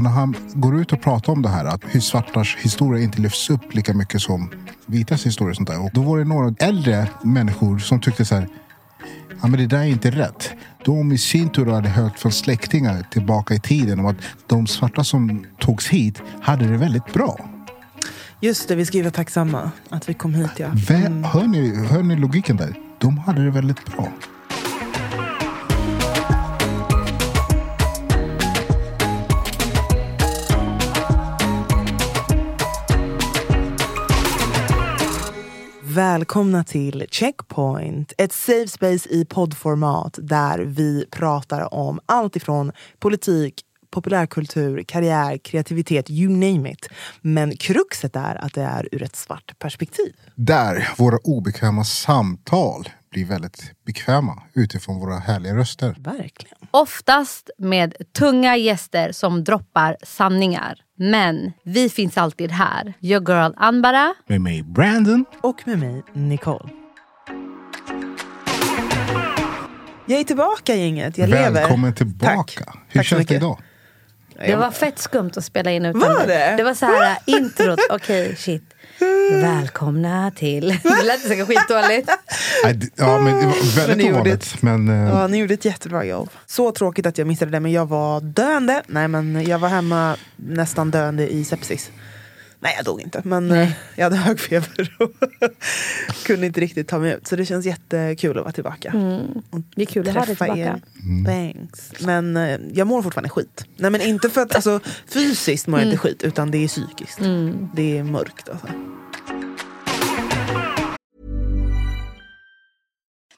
Och när han går ut och pratar om det här, att svartars historia inte lyfts upp lika mycket som vitas historia och sånt där. Och då var det några äldre människor som tyckte så här, ja men det där är inte rätt. De i sin tur hade hört från släktingar tillbaka i tiden om att de svarta som togs hit hade det väldigt bra. Just det, vi ska ju vara tacksamma att vi kom hit. Ja. Vä- hör, ni, hör ni logiken där? De hade det väldigt bra. Välkomna till Checkpoint, ett safe space i poddformat där vi pratar om allt ifrån politik, populärkultur, karriär, kreativitet, you name it. Men kruxet är att det är ur ett svart perspektiv. Där våra obekväma samtal blir väldigt bekväma utifrån våra härliga röster. Verkligen. Oftast med tunga gäster som droppar sanningar. Men vi finns alltid här. Your girl Anbara. Med mig Brandon. Och med mig, Nicole. Jag är tillbaka gänget, jag lever. Välkommen tillbaka. Tack. Hur Tack känns det idag? Det var fett skumt att spela in utan Var dig. det? Det var så här introt. Okej, shit. Välkomna till... Det lät säkert skitdåligt. Ja, men det var Men väldigt ni gjorde ovanligt. Men, eh, Ja, ni gjorde ett jättebra jobb. Så tråkigt att jag missade det, men jag var döende. Nej, men jag var hemma nästan döende i sepsis. Nej, jag dog inte, men Nej. eh, jag hade hög feber och kunde inte riktigt ta mig ut. Så det känns jättekul att vara tillbaka. Och Det är kul att ha dig tillbaka. er. Thanks. Men eh, jag mår fortfarande skit. Nej, men inte för att alltså, fysiskt mår jag inte skit, utan det är psykiskt. Det är mörkt. Alltså.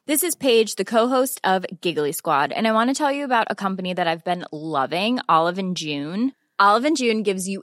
This is Paige, the co-host of Giggly Squad, and I want to tell you about a company that I've been loving, Olive and June. Olive and June gives you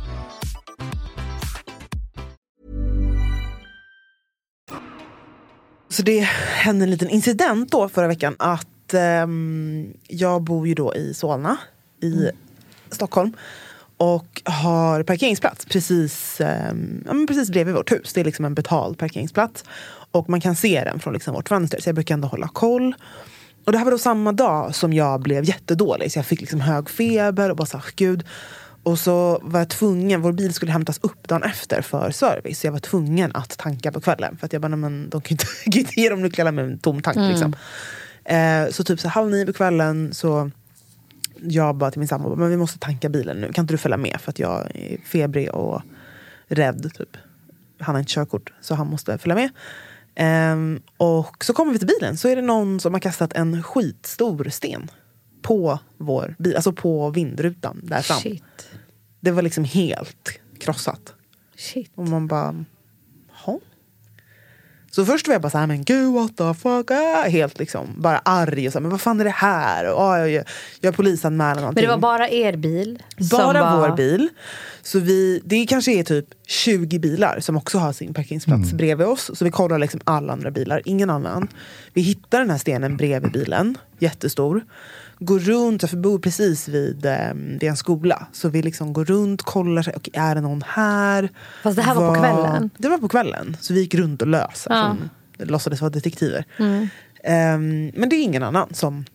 Så det hände en liten incident då förra veckan att ehm, jag bor ju då i Solna i Stockholm och har parkeringsplats precis, ehm, ja, precis bredvid vårt hus. Det är liksom en betald parkeringsplats och man kan se den från liksom vårt fönster så jag brukar ändå hålla koll. Och det här var då samma dag som jag blev jättedålig så jag fick liksom hög feber och bara sa gud. Och så var jag tvungen, vår bil skulle hämtas upp dagen efter för service. Så jag var tvungen att tanka på kvällen. För att jag bara, men de kan ju inte, ge dem nycklarna med en tom tank. Liksom. Eh, så typ så halv nio på kvällen så jag bara till min sambo, men vi måste tanka bilen nu. Kan inte du följa med? För att jag är febrig och rädd. Typ. Han har inte körkort så han måste följa med. Ehm, och så kommer vi till bilen så är det någon som har kastat en skitstor sten på vår bil, alltså på vindrutan där fram. Shit. Det var liksom helt krossat. Shit. Och man bara, Jaha. Så först var jag bara så här, men gud what the fuck, ah, helt liksom bara arg och så här, men vad fan är det här? Och, ah, jag, jag, jag polisanmäler någonting. Men det var bara er bil? Bara var... vår bil. Så vi, det kanske är typ 20 bilar som också har sin parkeringsplats bredvid oss. Så vi kollar liksom alla andra bilar, ingen annan. Vi hittar den här stenen bredvid bilen, jättestor. Går runt, för vi bor precis vid, eh, vid en skola. Så vi liksom går runt, kollar, okay, är det någon här? Fast det här var på Vad- kvällen? Det var på kvällen. Så vi gick runt och lös. Ja. Som, låtsades vara detektiver. Mm. Ehm, men det är ingen annan som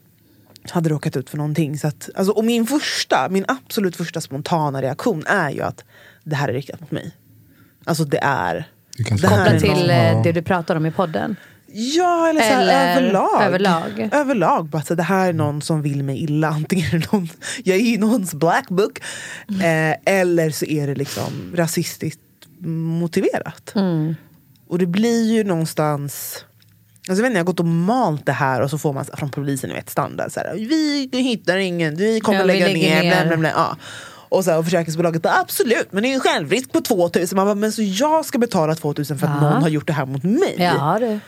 hade råkat ut för någonting. Så att, alltså, och min första, min absolut första spontana reaktion är ju att det här är riktat mot mig. Alltså det är... Du kan Det här är till någon- eh, det du pratar om i podden? Ja, eller, så här, Eller överlag. överlag. Överlag. Bara, så det här är någon som vill mig illa. Antingen är det någon, jag är i någons black book. Eh, eller så är det liksom rasistiskt motiverat. Och det blir ju någonstans... Alltså jag, vet inte, jag har gått och malt det här och så får man från polisen vet, standard. Så här, vi hittar ingen, vi kommer Ja, vi lägga lägger ner. ner. Bla, bla, bla. Ja. Och, så här, och försäkringsbolaget bara absolut, men det är en självrisk på 2000. Man bara, men så jag ska betala 2000 för att Ja. någon har gjort det här mot mig? Ja, du.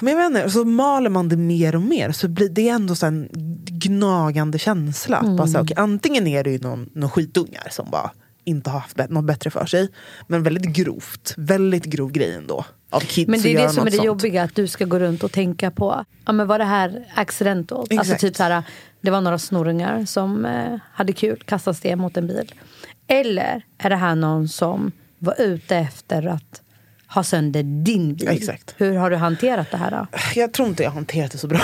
Men jag inte, så maler man det mer och mer så blir det ändå så en gnagande känsla. Att bara så, här, okej, antingen är det ju någon, någon skitungar som bara inte har haft något bättre för sig. Men väldigt grovt, väldigt grov grej ändå. Av kids Men det är det som är det sånt. jobbiga, att du ska gå runt och tänka på, ja men var det här accidental? Alltså Exakt. typ så här, det var några snorungar som eh, hade kul, kastade sten mot en bil. Eller är det här någon som var ute efter att ha sönder din bil? Exakt. Hur har du hanterat det här då? Jag tror inte jag har hanterat det så bra.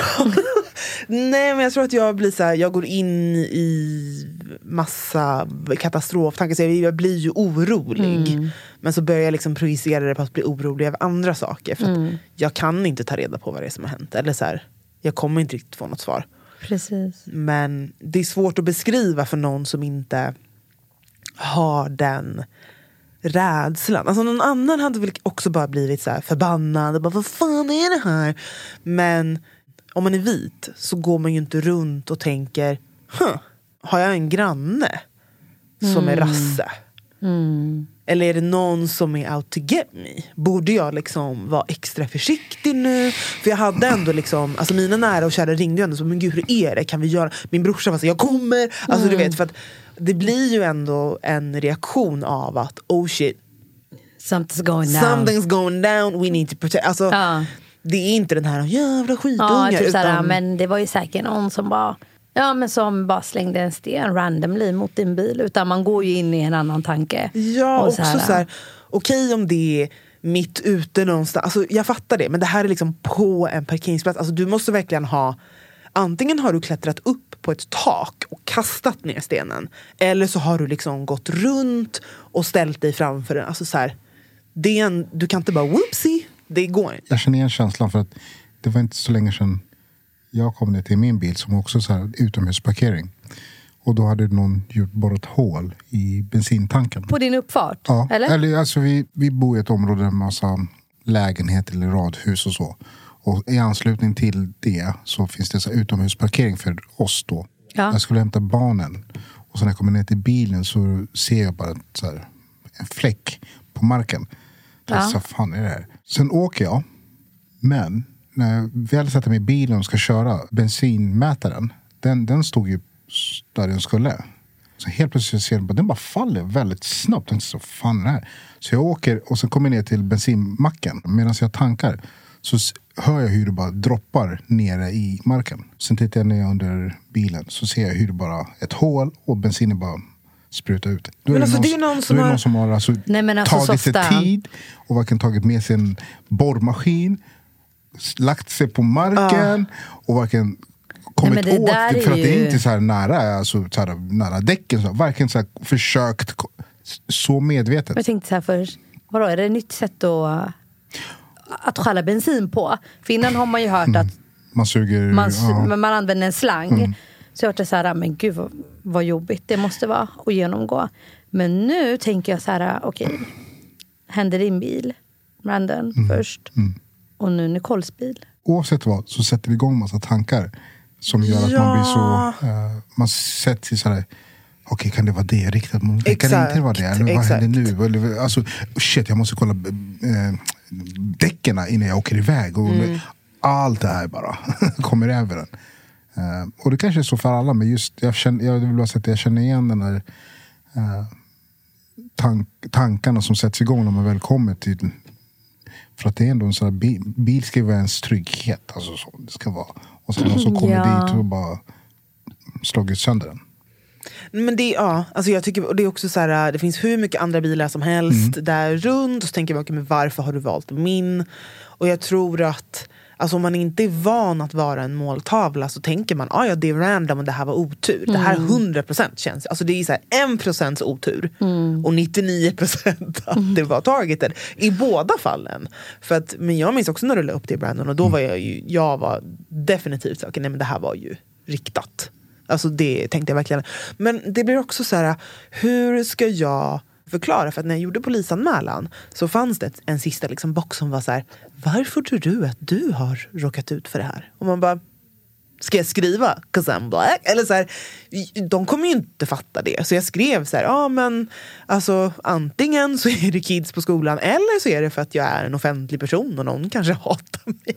Nej men jag tror att jag blir så här, jag går in i massa katastroftankar. Så jag, jag blir ju orolig. Mm. Men så börjar jag liksom projicera det på att bli orolig över andra saker. För Mm. jag kan inte ta reda på vad det är som har hänt. Eller så här, jag kommer inte riktigt få något svar. Precis. Men det är svårt att beskriva för någon som inte har den rädslan. Alltså någon annan hade väl också bara blivit så förbannad. Och bara, Vad fan är det här? Men om man är vit så går man ju inte runt och tänker huh, har jag en granne som är rasse? Eller är det någon som är out to get me? Borde jag liksom vara extra försiktig nu? För jag hade ändå liksom, alltså mina nära och kära ringde ju ändå så, men gud hur är det? Kan vi göra? Min brorsa var så, jag kommer! Alltså du vet, för att det blir ju ändå en reaktion av att oh shit, Something's going down. something's going down, we need to protect. Alltså, Ja. Det är inte den här jävla Ja, skitungar. typ utan, men det var ju säkert någon som bara Ja men som bara slängde en sten randomly mot din bil. Utan man går ju in i en annan tanke. Ja, Och också så så här, här, okej om det är mitt ute någonstans. Alltså, jag fattar det, men det här är liksom på en parkeringsplats. Alltså, du måste verkligen ha Antingen har du klättrat upp på ett tak och kastat ner stenen. Eller så har du liksom gått runt och ställt dig framför den. Alltså, så här, det är en, du kan inte bara whoopsie, det går inte. Jag känner igen känslan för att det var inte så länge sedan jag kom ner till min bil som också så här utomhusparkering. Och då hade någon gjort borrat hål i bensintanken. På din uppfart? Ja, Eller? eller alltså vi, vi bor i ett område med massa lägenheter eller radhus och så. Och i anslutning till det så finns det så utomhusparkering för oss då. Ja. Jag skulle hämta barnen. Och sen när jag kommer ner till bilen så ser jag bara så här, en fläck på marken. Så Ja. sa, fan är det här? Sen åker jag. Men när jag väl sätter mig i bilen och ska köra, bensinmätaren, den, den stod ju där den skulle. Så helt plötsligt ser jag att den bara faller väldigt snabbt. Jag tänkte så fan är det här? Så jag åker och sen kommer jag ner till bensinmacken. Medan jag tankar så hör jag hur det bara droppar nere i marken. Sen tittar jag ner under bilen så ser jag hur det bara ett hål och bensinen bara sprutar ut. Då Men alltså, det är någon som då är det har- någon som har alltså Nej, men alltså, tagit sig tid och varken tagit med sig en borrmaskin, lagt sig på marken och varken kommit men det åt det. är För att det är ju- inte så här nära, alltså, så här, nära däcken. Så här, varken så här, försökt så medvetet. Jag tänkte så här först, vadå är det ett nytt sätt att, att stjäla bensin på? För innan har man ju hört att Man suger... man, ja. man använder en slang. Så jag hörde så här, men gud vad, vad jobbigt det måste vara att genomgå. Men nu tänker jag så här, okej. händer din bil, Brandon, först. Och nu Nicoles bil. Oavsett vad så sätter det igång massa tankar som gör att man blir så... Ja. eh, man sätts i så här Okej, kan det vara det riktat mot mig? Kan det inte vara det? Eller vad händer nu? Alltså, shit, jag måste kolla eh, däcken innan jag åker iväg. Och Mm. Allt det här bara kommer över en. Eh, och det kanske är så för alla, men just jag, känner, jag vill bara säga att jag känner igen den där eh, tank, tankarna som sätts igång när man väl kommer till för att det är ändå en sån här bil, bil ska ju vara ens trygghet. Alltså så det ska vara. Och sen någon som kommer Ja. dit och bara slagit sönder den. Men det, ja, alltså jag tycker, och det är också så här, det finns hur mycket andra bilar som helst där runt. Och så tänker man, okej, men varför har du valt min? Och jag tror att alltså om man inte är van att vara en måltavla så tänker man, ah, ja det är random och det här var otur. Det här 100% känns, alltså det är så här 1% otur och 99% att det var targeted. I båda fallen. För att, men jag minns också när du la upp det Brandon och då var jag ju, jag var definitivt så, okay, nej men det här var ju riktat. Alltså det tänkte jag verkligen. Men det blir också så här, hur ska jag förklara? För att när jag gjorde polisanmälan så fanns det en sista liksom box som var så här, varför tror du att du har råkat ut för det här? Och man bara, ska jag skriva 'cause I'm black? Eller så här, de kommer ju inte fatta det. Så jag skrev så här, ja men alltså antingen så är det kids på skolan eller så är det för att jag är en offentlig person och någon kanske hatar mig.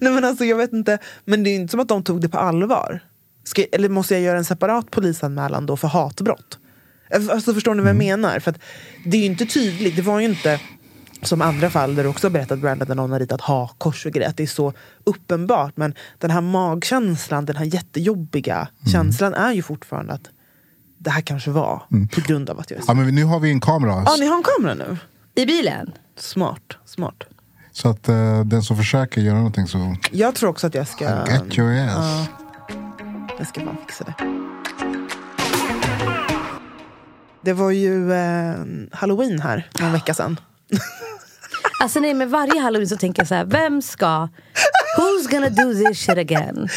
Nej men alltså jag vet inte, men det är inte som att de tog det på allvar. Ska, eller måste jag göra en separat polisanmälan då för hatbrott? Alltså förstår ni vad jag menar? För att det är ju inte tydligt, det var ju inte som andra fall där du också har berättat Brandon där någon har ritat hakkors och grejer, att det är så uppenbart. Men den här magkänslan, den här jättejobbiga känslan är ju fortfarande att det här kanske var på grund av att jag är så. Ja, men nu har vi en kamera. Ja, ni har en kamera nu? I bilen? Smart, smart. Så att eh, den som försöker göra någonting så Jag tror också att jag ska... get your ass. Jag ska bara fixa det. Det var ju eh, halloween här någon vecka sedan. Alltså nej, med varje halloween så tänker jag så här, vem ska... Who's gonna do this shit again?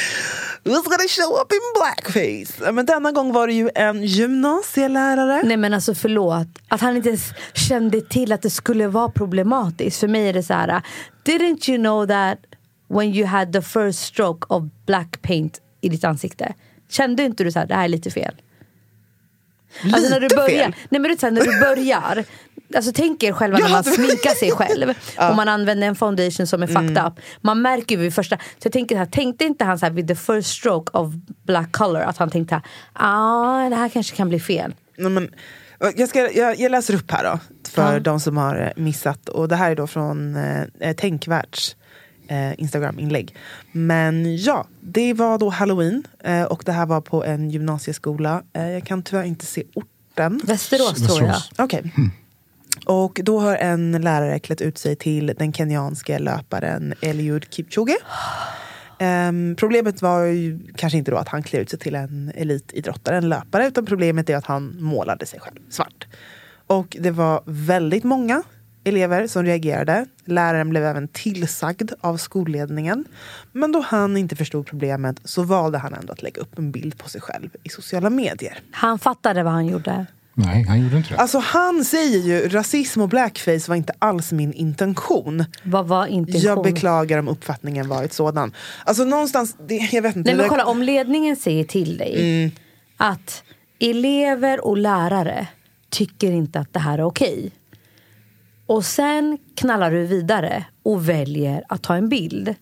Who's gonna show up in blackface? Men denna gång var det ju en gymnasielärare. Nej men alltså förlåt, att han inte ens kände till att det skulle vara problematiskt. För mig är det så här, didn't you know that when you had the first stroke of black paint i ditt ansikte? Kände inte du så här, det här är lite fel? Alltså när du Lite börjar, fel. nej men du vet, här, när du börjar Alltså tänk er själva när Ja, man sminkar sig själv och man använder en foundation som är Mm. fucked up. Man märker ju vid första, så jag tänker så här, tänkte inte han så här vid the first stroke of black color att han tänkte ah det här kanske kan bli fel. Nej, men, jag, ska, jag, jag läser upp här då, för Ja. de som har missat. Och det här är då från eh, Tänkvärds eh, Instagram-inlägg. Men ja, det var då halloween eh, och det här var på en gymnasieskola. Eh, jag kan tyvärr inte se orten. Västerås, tror jag. Västerås. Okej. Och då har en lärare klätt ut sig till den kenyanske löparen Eliud Kipchoge. Ehm, problemet var ju kanske inte då att han klär ut sig till en elitidrottare, en löpare, utan problemet är att han målade sig själv svart. Och det var väldigt många elever som reagerade. Läraren blev även tillsagd av skolledningen. Men då han inte förstod problemet så valde han ändå att lägga upp en bild på sig själv i sociala medier. Han fattade vad han gjorde. Nej, han gjorde inte det. Alltså han säger ju rasism och blackface var inte alls min intention. Vad var intention? Jag beklagar om uppfattningen varit sådan. Alltså någonstans, det, jag vet inte. Nej men kolla om ledningen säger till dig att elever och lärare tycker inte att det här är okej. Och sen knallar du vidare och väljer att ta en bild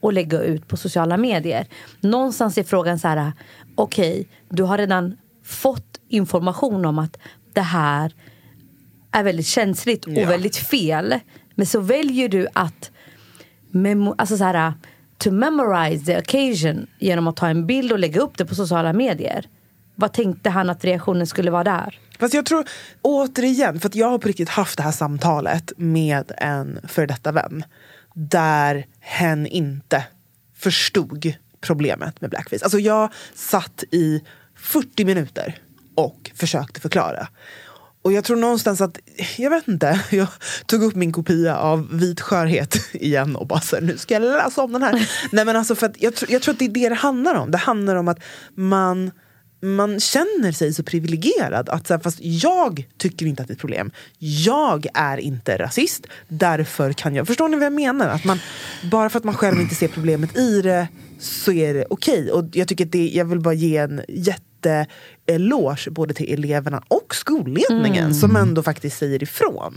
och lägga ut på sociala medier. Någonstans är frågan så här, okej, du har redan fått information om att det här är väldigt känsligt och Ja. väldigt fel. Men så väljer du att memo- alltså så här, to memorize the occasion genom att ta en bild och lägga upp det på sociala medier. Vad tänkte han att reaktionen skulle vara där? Fast jag tror, återigen, för att jag har på riktigt haft det här samtalet med en före detta vän. Där hen inte förstod problemet med blackface. Alltså jag satt i 40 minuter och försökte förklara. Och jag tror någonstans att, jag vet inte, jag tog upp min kopia av Vit skörhet igen och bara så här, nu ska jag läsa om den här. Nej men alltså för jag, tror- jag tror att det är det det handlar om. Det handlar om att man man känner sig så privilegierad. Att så här, fast jag tycker inte att det är ett problem. Jag är inte rasist. Därför kan jag... Förstår ni vad jag menar? Att man, bara för att man själv inte ser problemet i det så är det okej. Och jag tycker att det, jag vill bara ge en jätte-eloge både till eleverna och skolledningen som ändå faktiskt säger ifrån.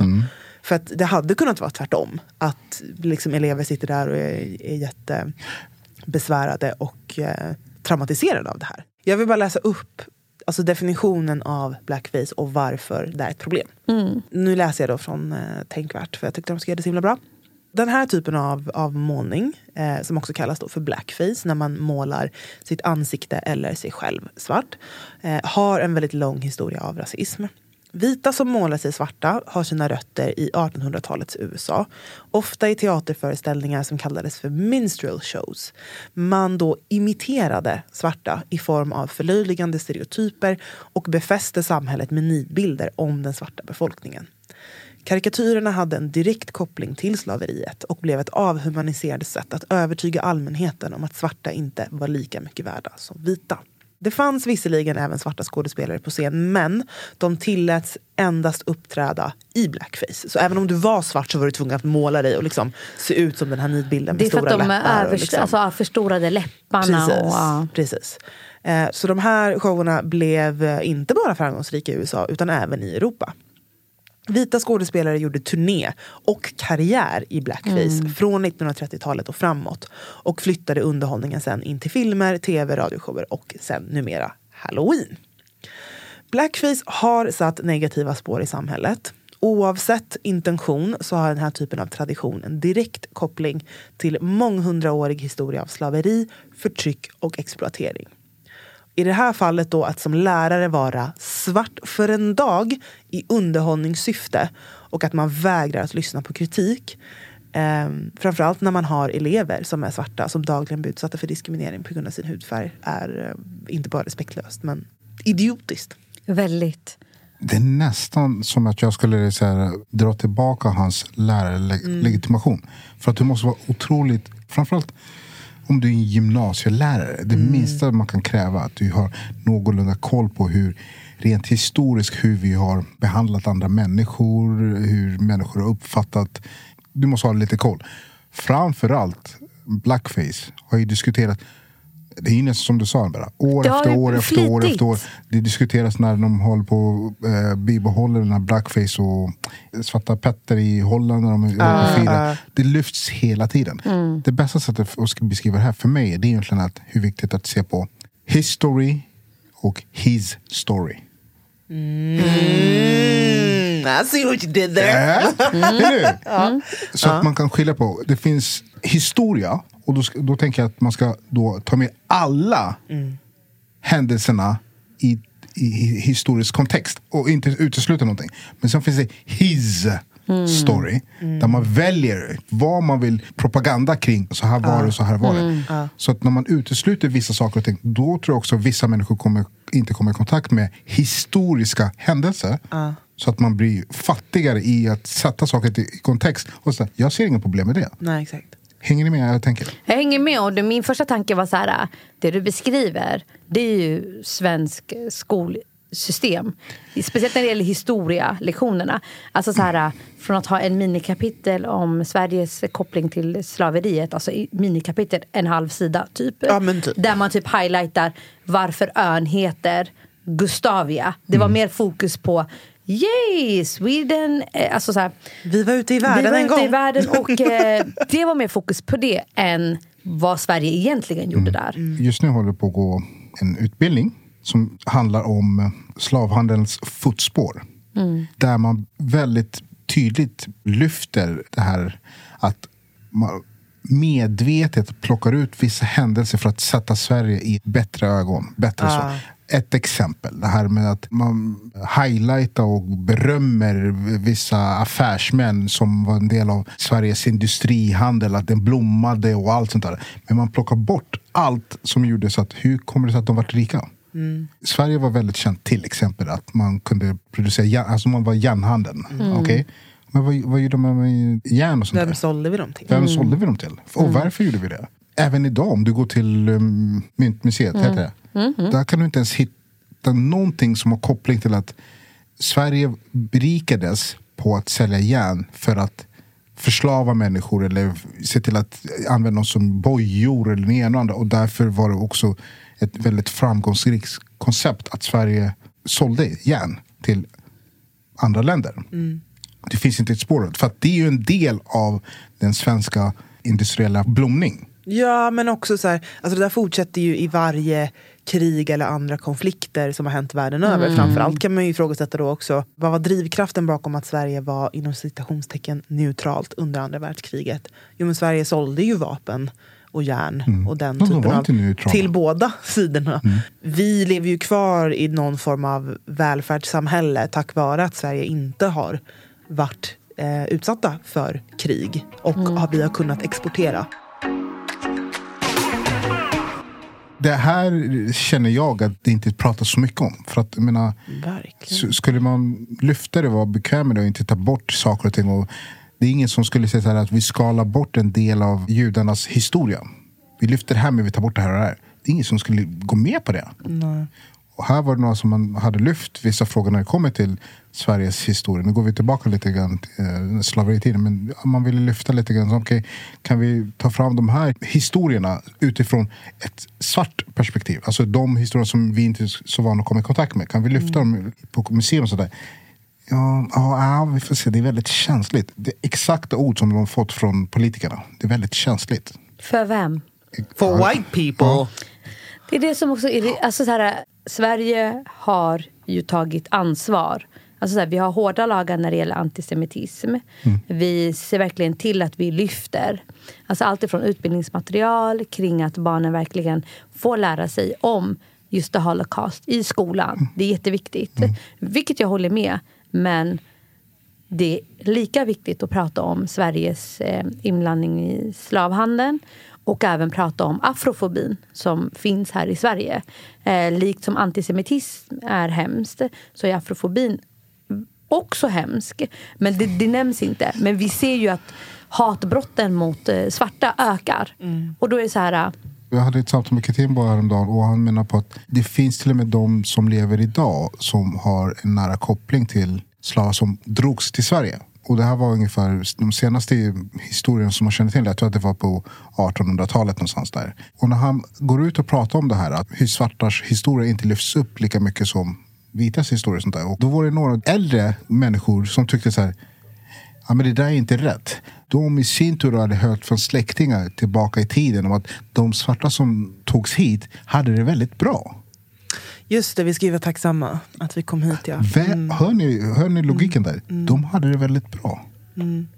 För att det hade kunnat vara tvärtom. Att liksom elever sitter där och är, är jättebesvärade och eh, traumatiserade av det här. Jag vill bara läsa upp alltså definitionen av blackface och varför det är ett problem. Nu läser jag då från eh, Tänkvärt för jag tyckte de skrev det så himla bra. Den här typen av, av målning, eh, som också kallas för blackface, när man målar sitt ansikte eller sig själv svart, eh, har en väldigt lång historia av rasism. Vita som målar sig svarta har sina rötter i 1800-talets USA. Ofta i teaterföreställningar som kallades för minstrel shows. Man då imiterade svarta i form av förlöjligande stereotyper och befäste samhället med nidbilder om den svarta befolkningen. Karikatyrerna hade en direkt koppling till slaveriet och blev ett avhumaniserande sätt att övertyga allmänheten om att svarta inte var lika mycket värda som vita. Det fanns visserligen även svarta skådespelare på scen men de tilläts endast uppträda i blackface. Så även om du var svart så var du tvungen att måla dig och liksom se ut som den här nidbilden med Det är för att de överst, liksom. alltså, förstorade läpparna. Precis. Och, ja. precis. Eh, Så de här showerna blev eh, inte bara framgångsrika i USA utan även i Europa. Vita skådespelare gjorde turné och karriär i blackface från 1930-talet och framåt och flyttade underhållningen sen in till filmer, tv, radioshower och sen numera halloween. Blackface har satt negativa spår i samhället. Oavsett intention så har den här typen av tradition en direkt koppling till månghundraårig historia av slaveri, förtryck och exploatering. I det här fallet då att som lärare vara svart för en dag i underhållningssyfte och att man vägrar att lyssna på kritik. Ehm, framförallt när man har elever som är svarta som dagligen blir utsatta för diskriminering på grund av sin hudfärg är eh, inte bara respektlöst men idiotiskt. Väldigt. Det är nästan som att jag skulle så här, dra tillbaka hans lärarlegitimation. För att du måste vara otroligt, framförallt om du är en gymnasielärare. Det minsta man kan kräva att du har någorlunda koll på hur rent historiskt hur vi har behandlat andra människor, hur människor har uppfattat. Du måste ha lite koll. Framförallt blackface har ju diskuterat det är ju nästan som du sa, bara. år efter år efter år efter år. Det diskuteras när de håller på eh, bibehåller den här blackface och Svarta Petter i Holland när de är uh, och firar. Det lyfts hela tiden. Mm. Det bästa sättet att beskriva det här för mig det är egentligen att hur viktigt att se på history och his story. Mm, I see what you did there. Eller hur? Så att man kan skilja på. Det finns historia och då, då tänker jag att man ska då ta med alla händelserna i, i, i historisk kontext och inte utesluta någonting. Men sen finns det his story där man väljer vad man vill propaganda kring. Så här var det, så här var det. Så att när man utesluter vissa saker och ting då tror jag också att vissa människor kommer, inte kommer i kontakt med historiska händelser. Så att man blir fattigare i att sätta saker i kontext. Och så, jag ser inga problem med det. Nej, exakt. Hänger ni med? Jag tänker. Jag hänger med. och det, Min första tanke var så här, det du beskriver, det är ju svensk skolsystem. Speciellt när det gäller historia-lektionerna. Alltså så här, från att ha en minikapitel om Sveriges koppling till slaveriet, alltså minikapitel en halv sida typ. Ja, typ. Där man typ highlightar varför ön heter Gustavia. Det var mer fokus på Yay, Sweden! Eh, Alltså så här, Vi var ute i vi världen var en ute gång. i världen och eh, det var mer fokus på det än vad Sverige egentligen gjorde där. Just nu håller jag på att gå en utbildning som handlar om slavhandelns fotspår. Där man väldigt tydligt lyfter det här att man medvetet plockar ut vissa händelser för att sätta Sverige i bättre ögon. Bättre så. Ett exempel, det här med att man highlightar och berömmer vissa affärsmän som var en del av Sveriges industrihandel, att den blommade och allt sånt där. Men man plockar bort allt som gjorde så att hur kommer det sig att de vart rika? Sverige var väldigt känt till exempel att man kunde producera alltså man var järnhandeln. Okej? Men vad, vad gjorde man med järn och sånt där? Vem sålde vi dem till? Vem sålde vi dem till? Och varför gjorde vi det? Även idag om du går till um, Myntmuseet, heter det? Där kan du inte ens hitta någonting som har koppling till att Sverige berikades på att sälja järn för att förslava människor eller se till att använda dem som bojor eller det ena och andra. Och därför var det också ett väldigt framgångsrikt koncept att Sverige sålde järn till andra länder. Det finns inte ett spår av det. För att det är ju en del av den svenska industriella blomning. Ja, men också så här, alltså det där fortsätter ju i varje krig eller andra konflikter som har hänt världen över. Framförallt kan man ju ifrågasätta då också, vad var drivkraften bakom att Sverige var inom citationstecken neutralt under andra världskriget? Jo men Sverige sålde ju vapen och järn och den typen av... Till båda sidorna. Vi lever ju kvar i någon form av välfärdssamhälle tack vare att Sverige inte har varit eh, utsatta för krig och har, vi har kunnat exportera. Det här känner jag att det inte pratas så mycket om. För att, jag menar, Verkligen. Skulle man lyfta det och vara bekväm med det och inte ta bort saker och ting. Och det är ingen som skulle säga att vi skalar bort en del av judarnas historia. Vi lyfter det här men vi tar bort det här och det här. Det är ingen som skulle gå med på det. Och här var det några som man hade lyft vissa frågor när det kommer till Sveriges historia. Nu går vi tillbaka lite grann till eh, slaveritiden. Men man ville lyfta lite grann. Så, okay, kan vi ta fram de här historierna utifrån ett svart perspektiv? Alltså de historier som vi inte är så vana att komma i kontakt med. Kan vi lyfta dem på museum och sådär? Ja, ja, ja, vi får se. Det är väldigt känsligt. Det är exakta ord som de har fått från politikerna. Det är väldigt känsligt. För vem? For white people. Det är det som också är alltså så här, Sverige har ju tagit ansvar. Alltså så här, vi har hårda lagar när det gäller antisemitism. Vi ser verkligen till att vi lyfter. Alltså allt ifrån utbildningsmaterial kring att barnen verkligen får lära sig om just the Holocaust i skolan. Det är jätteviktigt. Vilket jag håller med. Men det är lika viktigt att prata om Sveriges eh, inblandning i slavhandeln och även prata om afrofobin som finns här i Sverige. Eh, likt som antisemitism är hemskt så är afrofobin också hemsk. Men det, det nämns inte. Men vi ser ju att hatbrotten mot eh, svarta ökar. Och då är det så här... eh, Jag hade ett samtal med Ketimbo häromdagen och han menar på att det finns till och med de som lever idag som har en nära koppling till slavar som drogs till Sverige. Och det här var ungefär de senaste historien som man känner till. Jag tror att det var på 1800-talet någonstans där. Och när han går ut och pratar om det här, att hur svartars historia inte lyfts upp lika mycket som vitas historia och sånt där. Och då var det några äldre människor som tyckte så här Ja, men det där är inte rätt. De i sin tur hade hört från släktingar tillbaka i tiden om att de svarta som togs hit hade det väldigt bra. Just det, vi ska ju vara tacksamma att vi kom hit. Ja. Vä- Hör, ni, hör ni logiken där? De hade det väldigt bra.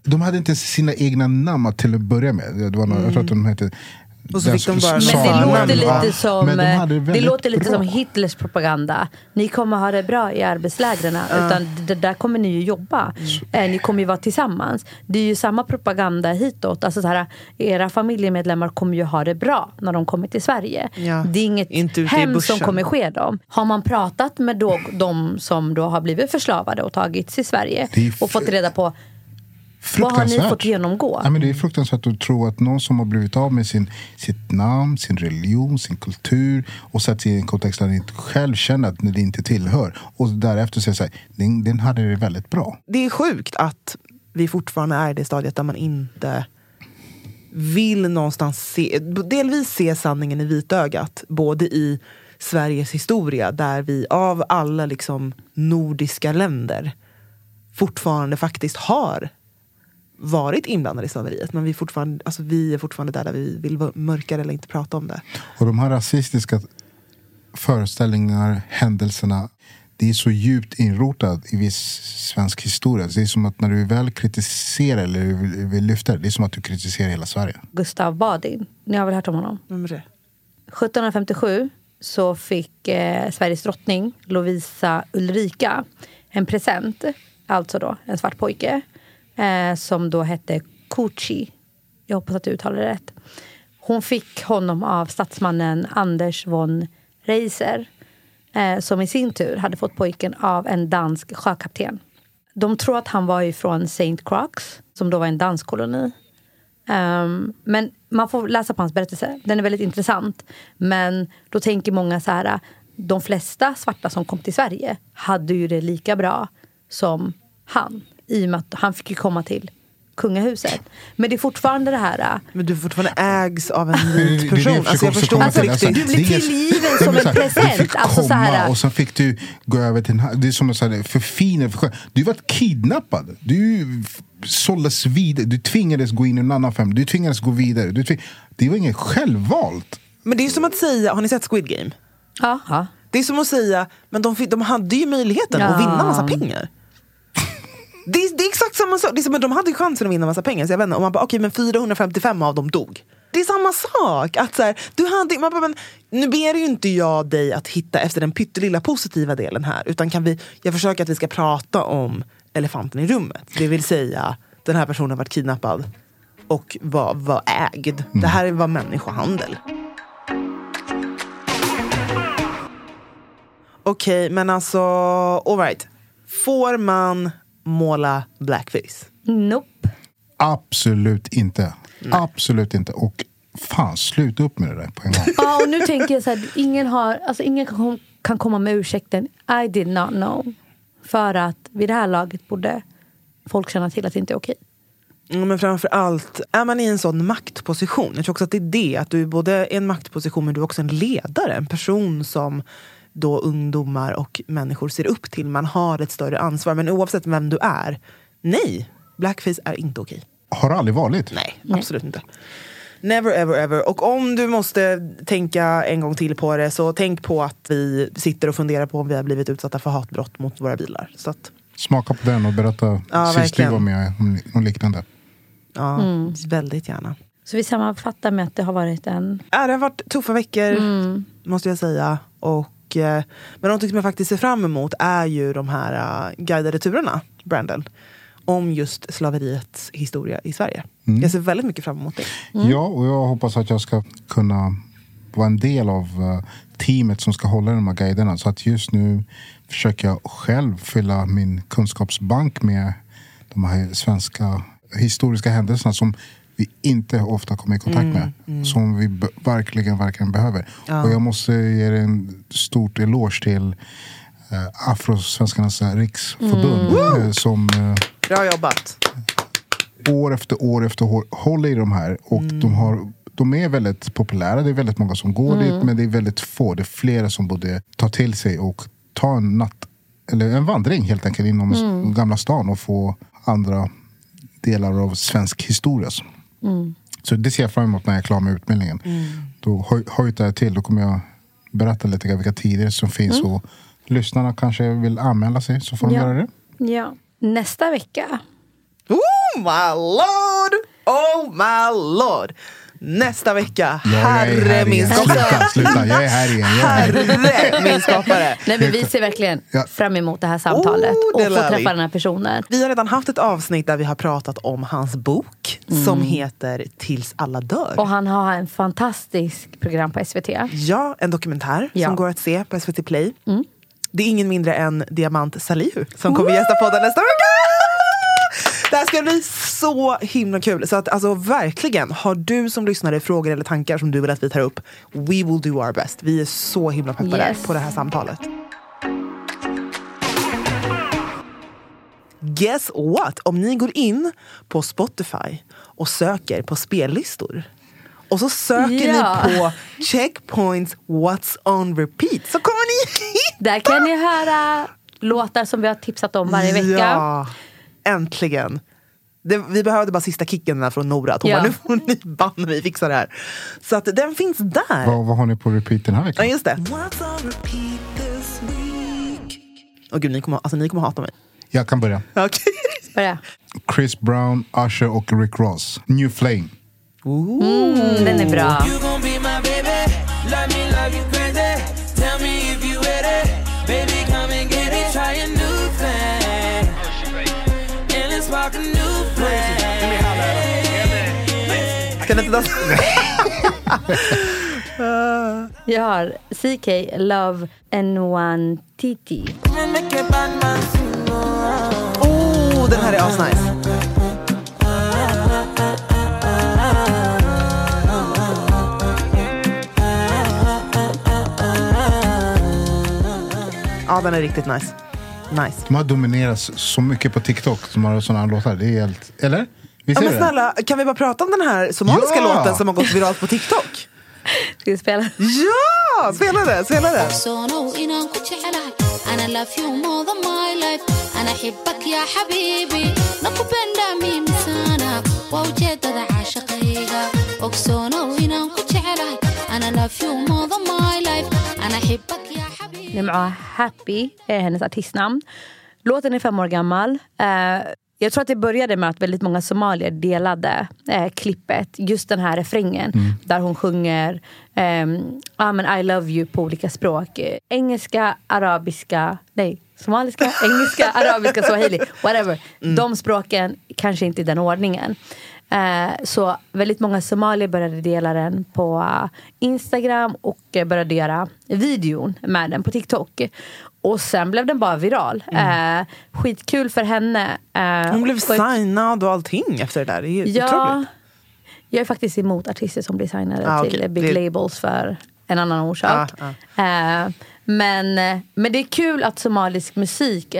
De hade inte sina egna namn till att börja med. Det var några, Jag tror att de hette... Och så fick de bara Men Sa det låter lite som, Men de eh, det låter lite bra. som Hitlers propaganda. Ni kommer ha det bra i arbetslägren. Utan det, där kommer ni ju jobba. Eh, Ni kommer ju vara tillsammans. Det är ju samma propaganda hitåt. Alltså så här, era familjemedlemmar kommer ju ha det bra när de kommer till Sverige. Ja, Det är inget inte hemskt som kommer ske dem. Har man pratat med då, de som då har blivit förslavade och tagits till Sverige och fått reda på vad har ni fått genomgå? Ja, men det är fruktansvärt att tro att någon som har blivit av med sin, sitt namn, sin religion, sin kultur och satt i en kontext där den inte själv känner att det inte tillhör. Och därefter säger så här, den, den hade det väldigt bra. Det är sjukt att vi fortfarande är i det stadiet där man inte vill någonstans se, delvis se sanningen i vitögat. Både i Sveriges historia, där vi av alla liksom nordiska länder fortfarande faktiskt har varit inblandade i slaveriet. Men vi, fortfarande, alltså vi är fortfarande där, där vi vill mörka eller inte prata om det. Och de här rasistiska föreställningar, händelserna, det är så djupt inrotat i viss svensk historia. Det är som att när du väl kritiserar eller vill, vill lyfta det, det är som att du kritiserar hela Sverige. Gustav Badin. Ni har väl hört om honom? Vem är det? 1757 så fick eh, Sveriges drottning Lovisa Ulrika en present. Alltså då en svart pojke. Eh, som då hette Kuchi. Jag hoppas att du uttalar det rätt. Hon fick honom av statsmannen Anders von Reiser. Eh, som i sin tur hade fått pojken av en dansk sjökapten. De tror att han var ifrån St. Croix, som då var en dansk koloni. Um, men man får läsa på hans berättelse. Den är väldigt intressant. Men då tänker många så här. De flesta svarta som kom till Sverige hade ju det lika bra som han. I och med att han fick ju komma till kungahuset. Men det är fortfarande det här... äh, Men du fortfarande ägs av en Det är det vit jag person. försöker Alltså jag förstår inte. Alltså, riktigt. Du blir det är- tillgiven som en så present. Du fick Alltså, så komma här- och sen fick du gå över till en... här- Det är som att säga, förfina. För, du var kidnappad. Du såldes vidare. Du tvingades gå in i en annan familj. Du tvingades gå vidare. Du tving... Det var inget självvalt. Men det är som att säga, har ni sett Squid Game? Ja. Det är som att säga, men de, fick- de hade ju möjligheten att Ja. vinna massa pengar. Det är, det är exakt samma sak. Det är som att de hade chansen att vinna massa pengar. Så jag vet inte, om man bara, okej men 455 av dem dog. Det är samma sak. Att så här, du hade, man bara, men, nu ber ju inte jag dig att hitta efter den pyttelilla positiva delen här. Utan kan vi, jag försöker att vi ska prata om elefanten i rummet. Det vill säga, den här personen har varit kidnappad och var, var ägd. Det här var människohandel. Okej, men alltså, alright. Får man måla blackface? Nope. Absolut inte. Absolut inte. Och fan, sluta upp med det där på en gång. Ja, och nu tänker jag så här, ingen, har, alltså ingen kan, kan komma med ursäkten I did not know. För att vid det här laget borde folk känna till att det inte är okej. Men framför allt, är man i en sån maktposition, jag tror också att det är det, att du är både en maktposition men du är också en ledare, en person som då ungdomar och människor ser upp till. Man har ett större ansvar, men oavsett vem du är, nej, blackface är inte okej. Har aldrig varit. Nej, absolut inte. Never ever ever. Och om du måste tänka en gång till på det, så tänk på att vi sitter och funderar på om vi har blivit utsatta för hatbrott mot våra bilar. Så att, Smaka på den och berätta Ja, sist du var med om något liknande. ja, väldigt gärna. Så vi sammanfattar med att det har varit en... Ja, det har varit tuffa veckor, måste jag säga. Och, men något som jag faktiskt ser fram emot är ju de här uh, guidade turerna, Brandon. Om just slaveriets historia i Sverige. Jag ser väldigt mycket fram emot det. Ja, och jag hoppas att jag ska kunna vara en del av eh, teamet som ska hålla de här guiderna. Så att just nu försöker jag själv fylla min kunskapsbank med de här svenska historiska händelserna som vi inte ofta kommer i kontakt med. Som vi verkligen, verkligen behöver. Och jag måste ge en stort eloge till eh, Afrosvenskarnas eh, riksförbund. eh, som eh, Bra jobbat. år efter år efter år håller i de här. Och de, har, de är väldigt populära. Det är väldigt många som går dit. Men det är väldigt få. Det är flera som borde ta till sig och ta en natt eller en vandring helt enkelt inom mm. Gamla stan och få andra delar av svensk historia. Så det ser jag fram emot när jag är klar med utbildningen. Då hoj- hojtar jag till. Då kommer jag berätta lite grann vilka tider som finns. Och lyssnarna kanske vill anmäla sig så får de Ja. göra det. Ja. Nästa vecka Oh my lord! Oh my lord! Nästa vecka, Ja, herre min skapare. Sluta, sluta. Jag är här igen. Jag är här. Herre min skapare. Nej, men vi ser verkligen Ja. fram emot det här samtalet Oh, det och få lär vi. träffa den här personen. Vi har redan haft ett avsnitt där vi har pratat om hans bok som heter Tills alla dör. Och han har en fantastisk program på SVT. Ja, en dokumentär Ja. som går att se på SVT Play. Det är ingen mindre än Diamant Salihu som kommer gästa podden nästa vecka. Det här ska bli så himla kul. Så att alltså verkligen, har du som lyssnare frågor eller tankar som du vill att vi tar upp, we will do our best. Vi är så himla peppade Yes. på det här samtalet. Guess what? Om ni går in på Spotify och söker på spellistor och så söker Ja. ni på checkpoints what's on repeat så kommer ni hit! Där kan ni höra låtar som vi har tipsat om varje vecka. Ja, äntligen. Det, vi behövde bara sista kicken där från Nora. Att hon Ja. bara, nu får ni banne mig fixa det här. Så att den finns där. Vad, vad har ni på repeat den här Ja, veckan? just det. Åh gud, ni kommer, alltså, ni kommer hata mig. Jag kan börja. Börja. Chris Brown, Usher och Rick Ross. New Flame. Mm, den är bra. Dansa? Jag har CK Love N1 TT. Make a bad man sing, oh. Den här är asnice. Ja, den är riktigt nice. Nice. De har dominerats så mycket på TikTok som har sådana låtar. Det är helt, eller? Visst ja, men snälla, kan vi bara prata om den här somaliska ja! låten som har gått viralt på TikTok? Ska vi spela? Ja! Spela det, spela det! Nämra Happy är hennes artistnamn. Låten är fem år gammal. Eh, jag tror att det började med att väldigt många somalier delade eh, klippet. Just den här refrängen där hon sjunger men I love you på olika språk. Engelska, arabiska, nej, somaliska, engelska, arabiska, swahili, whatever. De språken kanske inte i den ordningen. Eh, så väldigt många somalier började dela den på eh, Instagram och eh, började göra videon med den på TikTok. Och sen blev den bara viral. Eh, skitkul för henne. Eh, Hon blev signad och allting efter det där. Det är Ja, otroligt. jag är faktiskt emot artister som blir signade Ah, till okej. big Det- labels för en annan orsak. Ah, Eh, men, men det är kul att somalisk musik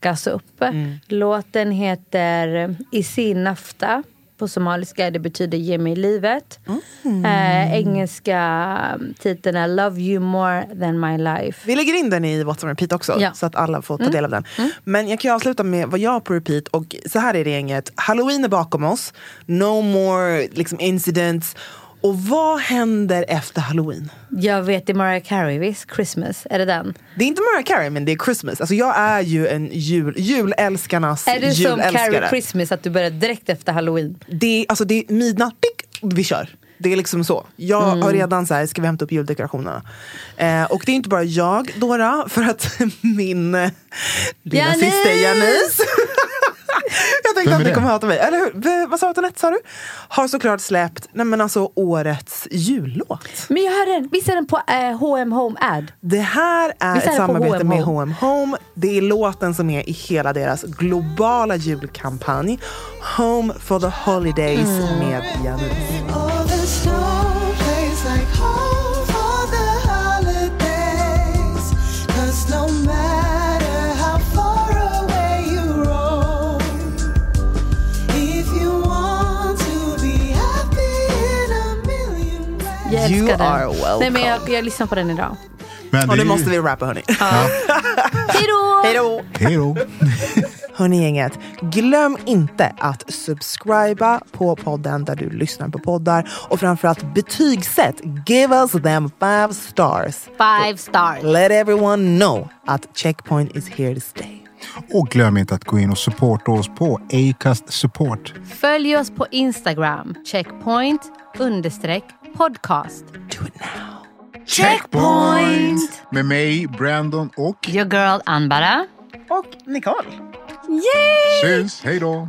plockas upp. Mm. Låten heter Isin Nafta på somaliska. Det betyder ge mig livet. Mm. Eh, engelska titeln är Love you more than my life. Vi lägger in den i What's on repeat också, Ja. Mm. så att alla får ta del av den. Men jag kan avsluta med vad jag har på repeat. Och så här är det gänget. Halloween är bakom oss. No more liksom, incidents. Och vad händer efter halloween? Jag vet, det är Mariah Carey, visst? Christmas, är det den? Det är inte Mariah Carey, men det är Christmas. Alltså jag är ju en jul, julälskarnas Är det som julälskare. Carrie Christmas, att du börjar direkt efter halloween? det, är- alltså det är midnatt, vi kör. Det är liksom så. Jag Mm. har redan så här, ska vi hämta upp juldekorationerna? Eh, och det är inte bara jag, Dora, för att min eh, lilla Janice! syster Janice Jag tänkte Vem att ni kommer hata mig. Eller hur? Vad sa Anette, sa du? Har såklart släppt nej men alltså, årets jullåt. Men jag hörde den, visst är den på eh, H&M Home Ad? Det här är ett samarbete H&M med? H&M Home. Det är låten som är i hela deras globala julkampanj. Home for the holidays Mm. med Janice. Jag You älskar den. are welcome. Nej, men jag, jag lyssnar på den idag. Men Och nu ju- måste vi rappa hörni. Hej då! Hej då! Hej då. Hörni gänget, glöm inte att subscriba på podden där du lyssnar på poddar och framförallt betygsätt. Give us them five stars. Five stars. Let everyone know att Checkpoint is here to stay. Och glöm inte att gå in och supporta oss på Acast Support. Följ oss på Instagram. Checkpoint understreck podcast. Do it now. Checkpoint! Med mig, Brandon och... Your girl Anbara. Och Nicole. Syns. Hej då.